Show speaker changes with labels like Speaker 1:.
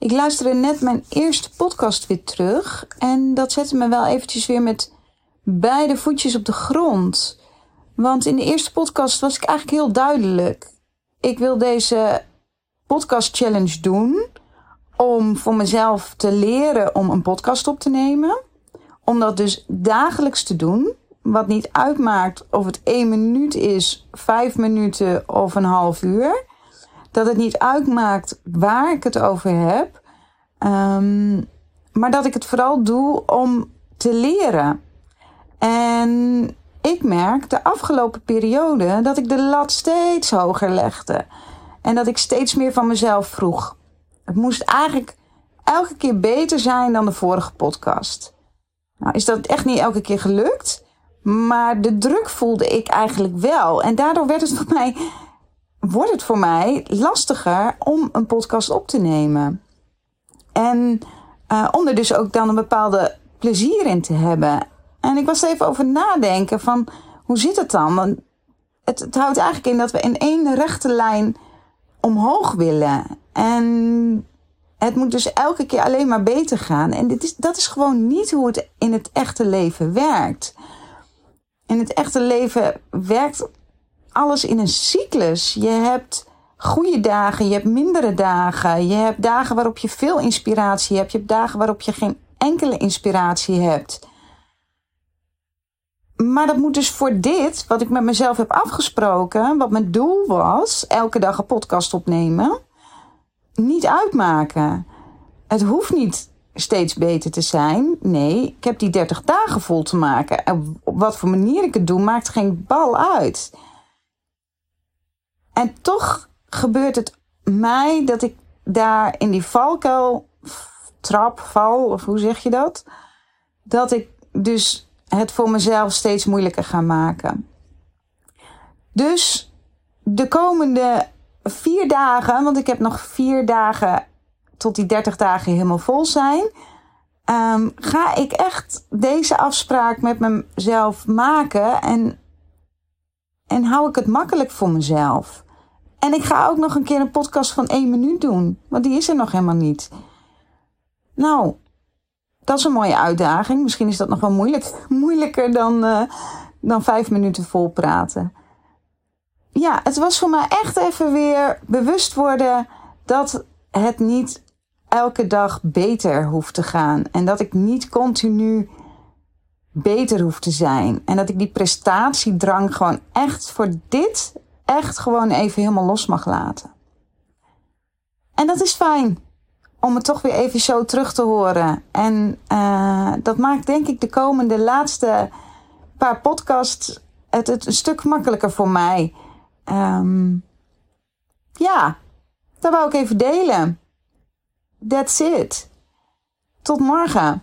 Speaker 1: Ik luisterde net mijn eerste podcast weer terug. En dat zette me wel eventjes weer met beide voetjes op de grond. Want in de eerste podcast was ik eigenlijk heel duidelijk. Ik wil deze podcast challenge doen om voor mezelf te leren om een podcast op te nemen. Om dat dus dagelijks te doen. Wat niet uitmaakt of het één minuut is, vijf minuten of een half uur. Dat het niet uitmaakt waar ik het over heb. Um, maar dat ik het vooral doe om te leren. En ik merk de afgelopen periode dat ik de lat steeds hoger legde. En dat ik steeds meer van mezelf vroeg. Het moest eigenlijk elke keer beter zijn dan de vorige podcast. Nou, is dat echt niet elke keer gelukt. Maar de druk voelde ik eigenlijk wel. En daardoor werd het voor mij, wordt het voor mij lastiger om een podcast op te nemen. En uh, om er dus ook dan een bepaalde plezier in te hebben. En ik was even over nadenken van hoe zit het dan? Want het, het houdt eigenlijk in dat we in één rechte lijn omhoog willen. En het moet dus elke keer alleen maar beter gaan. En dit is, dat is gewoon niet hoe het in het echte leven werkt. In het echte leven werkt alles in een cyclus. Je hebt goede dagen, je hebt mindere dagen. Je hebt dagen waarop je veel inspiratie hebt. Je hebt dagen waarop je geen enkele inspiratie hebt. Maar dat moet dus voor dit, wat ik met mezelf heb afgesproken, wat mijn doel was, elke dag een podcast opnemen, niet uitmaken. Het hoeft niet steeds beter te zijn. Nee, ik heb die 30 dagen vol te maken. En op wat voor manier ik het doe, maakt geen bal uit. En toch gebeurt het mij dat ik daar in die valkuil trap, val, of hoe zeg je dat? Dat ik dus het voor mezelf steeds moeilijker ga maken. Dus de komende vier dagen, want ik heb nog vier dagen tot die 30 dagen helemaal vol zijn. Um, ga ik echt deze afspraak met mezelf maken en, hou ik het makkelijk voor mezelf. En ik ga ook nog een keer een podcast van één minuut doen, want die is er nog helemaal niet. Nou, dat is een mooie uitdaging. Misschien is dat nog wel moeilijk, moeilijker dan, uh, dan vijf minuten vol praten. Ja, het was voor mij echt even weer bewust worden dat het niet elke dag beter hoeft te gaan. En dat ik niet continu beter hoef te zijn. En dat ik die prestatiedrang gewoon echt voor dit echt gewoon even helemaal los mag laten. En dat is fijn om het toch weer even zo terug te horen. En uh, dat maakt denk ik de komende laatste paar podcasts het, een stuk makkelijker voor mij. Um, ja, dat wou ik even delen. That's it. Tot morgen.